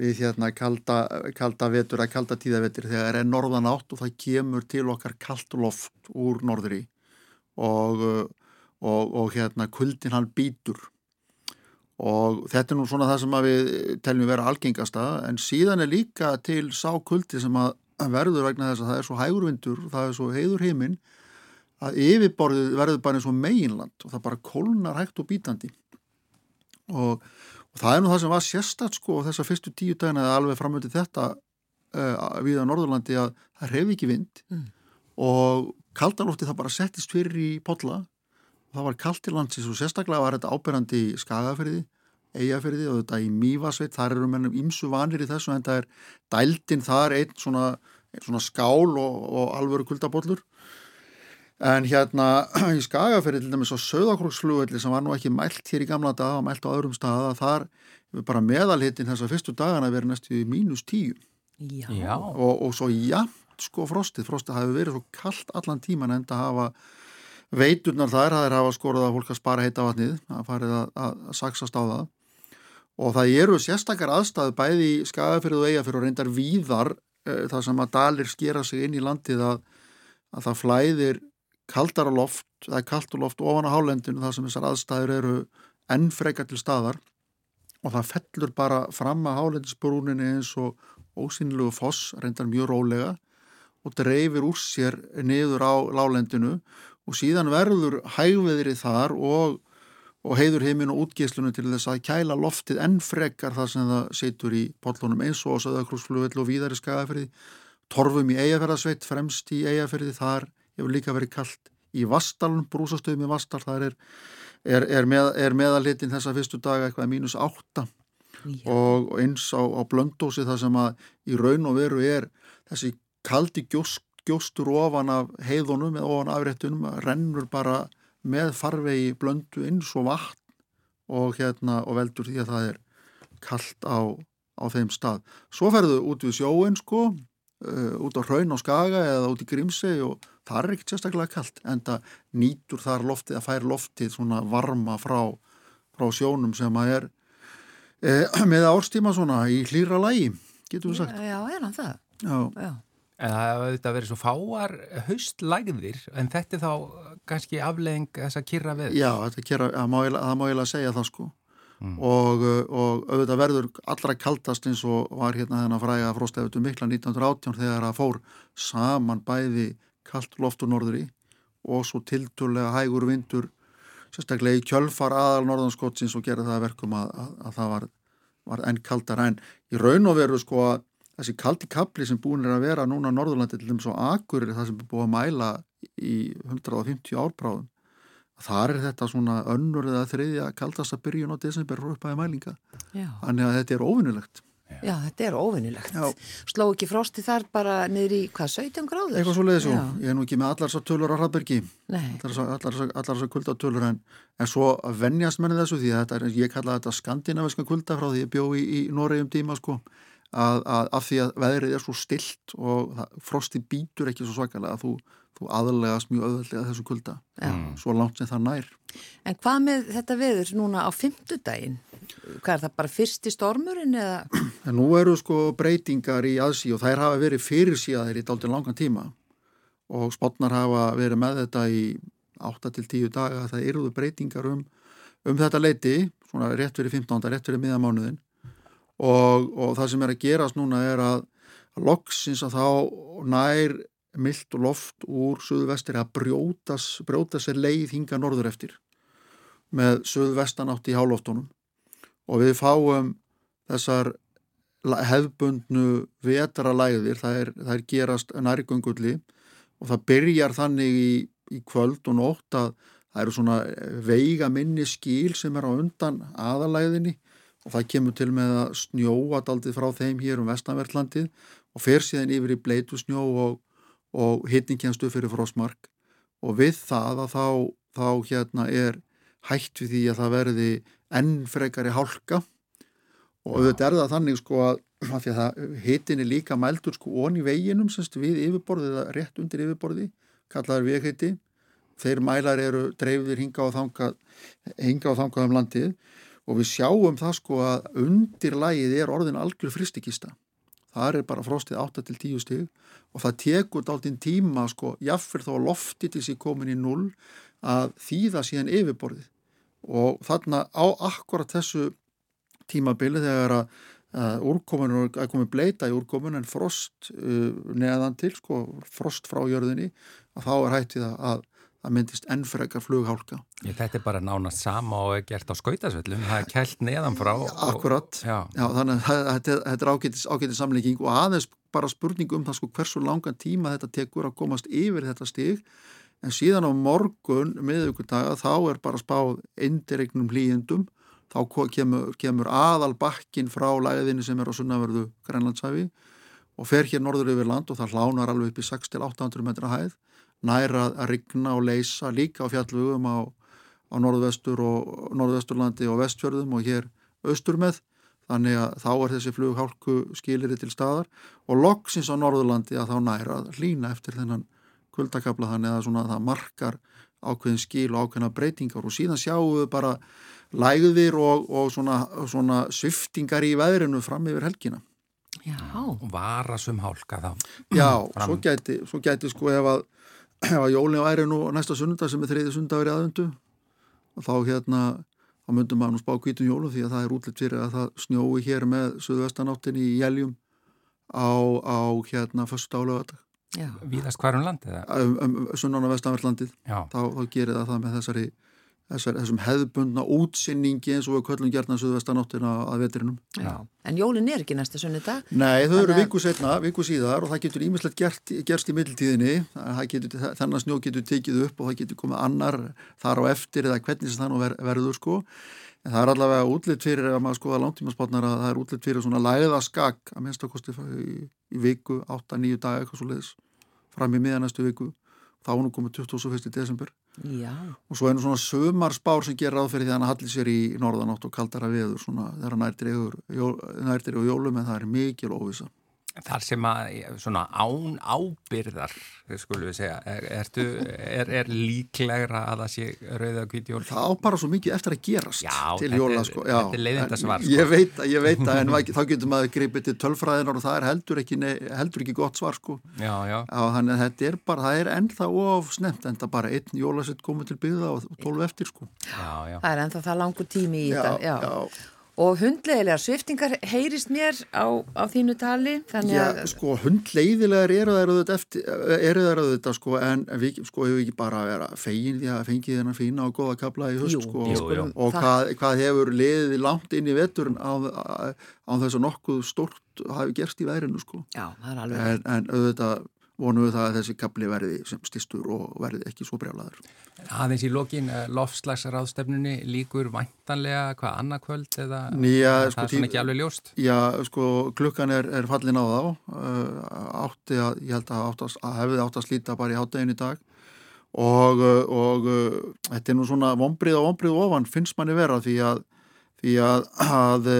við hérna kalda, kalda vetur að kalda tíðavetur þegar er norðan átt og það kemur til okkar kalt loft úr norðri. Og, uh, og, og hérna kuldin hann býtur og þetta er nú svona það sem að við teljum vera algengasta en síðan er líka til sá kuldi sem að verður vegna þess að það er svo hægurvindur og það er svo heiður heiminn að yfirborðið verður bara eins og meginland og það bara kólnar hægt og bítandi. Og, og það er nú það sem var sérstætt sko þessar fyrstu tíu dagina eða alveg framöndi þetta uh, við á Norðurlandi að það reyfi ekki vind Mm. og kaldanlófti það bara settist fyrir í podla og það var kalt til landsins og sérstaklega var þetta ábyrrandi í skagaferði eigafyrði og þetta í Mývasveit, þar eru mennum ímsu vanir í þessu en það er dældin þar einn svona, einn svona skál og, og alvöru kuldabollur. En hérna í Skagafyrði til dæmis á Söðakróksflugvelli sem var nú ekki mælt hér í gamla daga, mælt á öðrum staða þar bara meðalhittin þessar fyrstu dagana verið næstu í mínus tíu. Já. Já, og, og svo jafnt sko frostið, frostið hafi verið svo kallt allan tíman en það hafa veiturnar þær, það er hafa skorað að fólk að spara heita vatnið, að farið að, að, að saksast á það og það eru sérstakar aðstæðu bæði í skagafyrðu og eigafyrðu og reyndar víðar uh, það sem að dalir skera sig inn í landið að, að það flæðir kaldara loft, það er kalt og loft ofan á hálendinu þar sem þessar aðstæður eru enn frekar til staðar. Og það fellur bara fram að hálendisbrúninni eins og ósynlegu foss, reyndar mjög rólega og dreifir úr sér niður á lálendinu og síðan verður hægveðri þar og, og heiður heiminn og útgeislunum til þess að kæla loftið enn frekar þar sem það setur í pollunum eins og á Söðakrúsflugvill og víðari skagafrið torfum í eigafærðarsveit, fremst í eigafærði, þar hefur líka verið kallt í Vastalun, brúsastöðum í Vastal, þar er, er, er, með, er meðalitin þessa fyrstu daga eitthvað mínus átta. Og eins á, á blöndósi þar sem að í raun og veru er þessi kaldi gjóst, gjóstur ofan af heiðunum eða ofan afréttunum rennur bara með farvegi blöndu eins og vatn og, hérna, og veldur því að það er kallt á, á þeim stað. Svo ferðu út við sjóin sko, uh, út á hraun og skaga eða út í grímsegi og það er ekkert sérstaklega kallt en það nýtur þar loftið að fær loftið svona varma frá, frá sjónum sem að er eh, með árstíma svona í hlýra lægi, getur við sagt. Já, já er hann það? Já. Já. En það hefur þetta verið svo fáar haustlægðir, en þetta er þá kannski afleðing þess að kyrra við. Já, kera, það má má eiginlega segja það sko. Og, uh, og auðvitað verður allra kaldast eins og var hérna þennan fræga fróstæfutu mikla 1918 þegar það fór saman bæði kallt loft og norður í og svo tilturlega hægur vindur sérstaklega í kjölfar aðal norðanskottsins og gera það að verkum að, að, að það var, var enn kaldar en í raun og veru sko að þessi kaldi kapli sem búin er að vera núna á Norðurlandi til þeim svo akurir það sem er búið að mæla í 150 árbráðum þar er þetta svona önnur eða þriðja kaldasta byrjun á desember og uppaði mælinga Já. þannig að þetta er óvinnilegt Já, þetta er óvinnilegt. Já. Sló ekki frosti þar bara niður í, hvað, 17 gráður? eitthvað svo leiðis Já. ég er nú ekki með allar þessar tölur á Hraðbergi allar allar þessar kuldatölur en, en svo venjast menni þessu því að þetta er, ég kalla þetta skandinaviska kulda frá því ég bjó í, í Noregi um tíma sko að, að af því að veðrið er svo stilt og frosti býtur ekki svo svakalega að þú, þú aðlegast mjög öðvöldlega þessu kulda já. svo langt sem það nær En hvað með þetta veður núna á fimmtudaginn? Hvað er það bara fyrsti stormurinn eða? En nú eru sko breytingar í aðsí og þær hafa verið fyrir síðaðir í dálítið langan tíma og spotnar hafa verið með þetta í 8-10 daga það eruðu breytingar um, um þetta leiti, svona rétt fyrir 15. rétt fyrir miðamánuðin og, og það sem er að gerast núna er að, að loksins að þá nær myllt og loft úr suðvestir að brjótas, brjóta sér leið hinga norður eftir með suðvestanátt í hálóftunum og við fáum þessar hefðbundnu vetralæðir, það er, það er gerast nærgöngulli og það byrjar þannig í, í kvöld og nótt að það eru svona veiga minni skíl sem er á undan aðalæðinni og það kemur til með að snjóa daldið frá þeim hér um vestanvertlandið og fer síðan yfir í bleitu snjó og, og upp fyrir frostmark. Og við það að þá, þá hérna er hætt við því að það verði enn frekari hálka. Og auðvitað er það þannig sko að, að hitin er líka mældur sko onni veginum semst við yfirborðið eða rétt undir yfirborði kallaður vegheiti þeir mælar eru dreifðir hinga og þangað hinga og þangað um landið og við sjáum það sko að undir lagið er orðin algjör fristikista það er bara frostið 8 til 10 stig og það tekur dálítinn tíma sko þó að loftið til sér komin í null að þýða síðan yfirborðið. Og þarna á akkurat þessu tímabili þegar að, að úrkomun er komið bleita í úrkomun en frost uh, neðan til sko, frost frá jörðinni að þá er hættið að það myndist ennfrekar flughálka. Ég, þetta er bara nánast sama og er gert á skautasvöllum, það er kælt neðan frá. og- Akkurat, Já. Já, þannig að þetta er- ágætis samlíking og aðeins bara spurning um það sko hversu langan tíma þetta tekur að komast yfir þetta stig. En síðan á morgun miðugudaga þá er bara spáð indiregnum hlýjendum þá kemur, kemur aðal bakkin frá læðinu sem er á sunnaverðu Grænlandshæfi og fer hér norður yfir land og það hlánar alveg upp í 6-800 metra hæð næra að rigna og leysa líka á fjallvugum á, á norðvestur og norðvesturlandi og vestfjörðum og hér austur með þannig að þá er þessi flughálku skiliri til staðar og loksins á norðurlandi að þá næra að hlýna eftir þennan kuldakabla þannig að svona það markar ákveðin skil og ákveðina breytingar og síðan sjáum við bara lægðir og, og svona, svona sviftingar í veðrinu fram yfir helgina. Já, varasum hálka þá. Já, svo gæti, svo gæti sko ef að, ef að jólinu væri nú næsta sunnudag sem er þriði sunnudagur í aðundu og þá hérna þá myndum maður nú spá kvítum jólum því að það er útlitt fyrir að það snjói hér með suðvestanáttinni í jæljum á, á hérna fyrstu já. Víðast hvar um landið um, um, sunnan á vestanverðlandið Já. þá, þá gerir það það með þessari þessar, þessum hefðbundna útsinningi eins og við köllum gerna söðvestanáttina að vetrinum. Já. En jólin er ekki næsta sunnudag. Nei, þau eru Þannig að- viku setna, viku síðar og það getur ímislegt gert, gerst í middeltíðinni. Það Getur, þennan snjó getur tekið upp og það getur komið annar þar á eftir eða hvernig sem ver, verður sko. En það er allavega útlitt fyrir ef maður skoða langtímaspátnar að það er útlitt fyrir svona læða skak að minnst að kosti í, í viku, 8-9 daga eitthvað svo leiðis fram í miðanæstu viku. Þá er nú komið 21. desember Já. og svo nú svona sömarspár sem gerir ráð fyrir því að hann hallir sér í norðanátt og kaldara veður svona þegar nærtir og jólum en það er mikil óvisa. Þar sem að svona án ábyrðar, skulum við segja, er, ertu, er, er líklegra að það sé rauða hvít jól? Það á bara svo mikið eftir að gerast Já, til jóla sko. þetta er leiðindasvar, En sko. Ég veit að, ég veit að, en þá getur maður greipið til tölfræðinar og það er heldur ekki, heldur ekki gott svar sko. Já, já. Já, þannig að þetta er bara, það er ennþá of snemt, enda bara einn jólasett komið til byggða og tólf eftir sko. Já, já. Það er ennþá það langur tími í þetta. Já. já. Og hundlegilegar sviftingar heyrist mér á, á þínu tali. Já, sko, hundleiðilegar eru þær auðvitað eftir, eru þær auðvitað, sko, en við, sko, hefur ekki bara að vera fegin því að fengi þennan fína og góða kapla í höst, Jú, sko, Jú, skulum og það- hvað, hvað hefur liðið langt inn í veturinn á, á, þess að nokkuð stórt hafi gerst í veðrinu, sko. Já, það er alveg. En, en auðvitað vonum við það að þessi kapli verði sem stistur og verði ekki svo brjálaður. Aðeins í lokin, lofslagsráðstefnunni líkur væntanlega hvað annarkvöld eða Nýja, það sko, er svona ekki alveg ljóst? Já, sko, klukkan er, er fallin á þá, uh, átti að, ég held að, átti að, hefði átt að slíta bara í háttegin í dag og, uh, og þetta er nú svona vombrið og vombrið ofan finnst manni vera því að, því að, að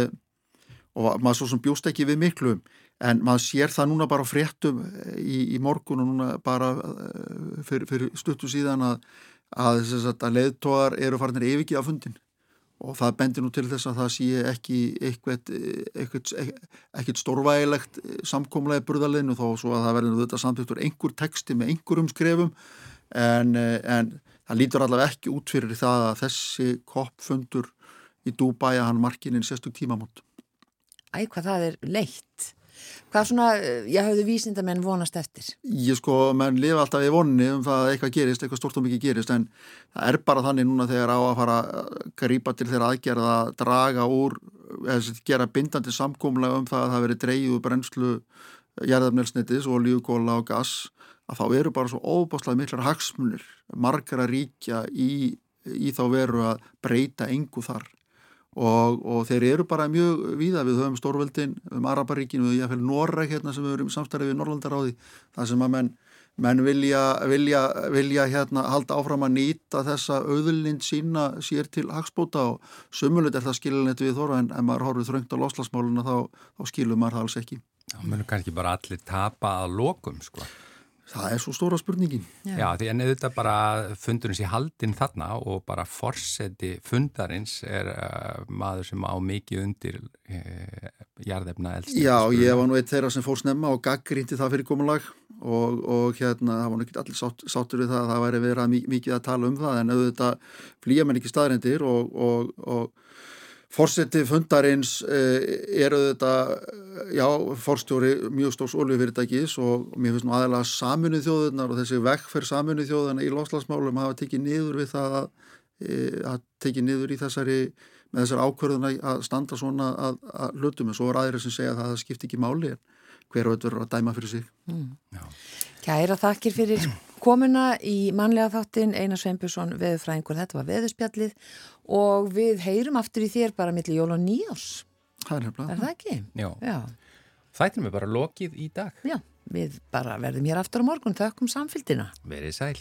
og maður svo sem bjóst ekki við miklu en maður sér það núna bara fréttum í, í morgun og núna bara fyrir, fyrir stuttu síðan að, að, að, leiðtóðar eru farinir yfirgi á fundin og það bendir nú til þess að það sé ekki eitthvað, eitthvað, eitthvað stórvægilegt samkomlega burðarleginu þó svo að það verður þetta samþýttur einhver texti með einhverjum skrefum en, en það lítur allavega ekki út fyrir það að þessi koppfundur í að hann markinin sérstug tímamót. Æ, hvað það er leitt. Hvað svona, ég hafði vísindamenn vonast eftir. Ég sko, menn lifa alltaf í vonni um það að eitthvað gerist, eitthvað stort og mikið gerist en það er bara þannig núna þegar á að fara að grípa til þeirra aðgerða að draga úr, eða gera bindandi samkómlega um það að það veri úr brennslu jarðafnelsnitis, olíu, kóla og gas að þá eru bara svo óbáslega miklar hagsmunir, margar að ríkja í, í þá veru að breyta engu þar og, og þeir eru bara mjög víða við höfum Stórveldin, um Araparíkinu við jáfnveil Norræk hérna sem við erum samstarfið við Norrlandaráði, það sem að menn menn vilja, vilja, vilja hérna halda áfram að nýta þessa auðlind sína sér til hagspóta og sumulit er það skiljanlegt við þóra en ef maður horfið þröngt á loslasmáluna þá, þá skilum maður það alls ekki. Það munum kannski bara allir tapa að lokum, sko. Það er svo stóra spurningin. Já, Já því en auðvitað bara fundurins í haldin þarna og bara forseti fundarins er uh, maður sem á mikið undir uh, jarðefna eldsniti. Já, ég var nú eitt þeirra sem fór snemma og gaggrindi það fyrir komulag og, og hérna, það var nú ekki allir sátt, sáttur við það að það væri verið að mikið að tala um það en auðvitað flýja menn ekki staðrindir og, og, og Fórseti fundarins er auðvitað, já, fórstjóri mjög stórs oljufyrirtækis og mér finnst nú aðeins saminuð þjóðunar og þessi vekkferð saminuð þjóðuna í loslasmálum hafa tekið niður við það að, að tekið niður í þessari, með þessari ákvörðuna að standa svona að, að hlutum en svo er aðeins sem segja að það skipti ekki máli en hver og verður að dæma fyrir sig. Mm. Kæra þakkir fyrir komuna í manlega þáttin Einar Sveinbjörnsson, veðurfræðingur, þetta var veðurspjallið og við heyrum aftur í þér bara millir jól og nýjás. Það er. Er það ekki? Já. Já. Þættum við bara lokið í dag. Já, við bara verðum hér aftur á morgun, þökkum samfélgina. Verið sæl.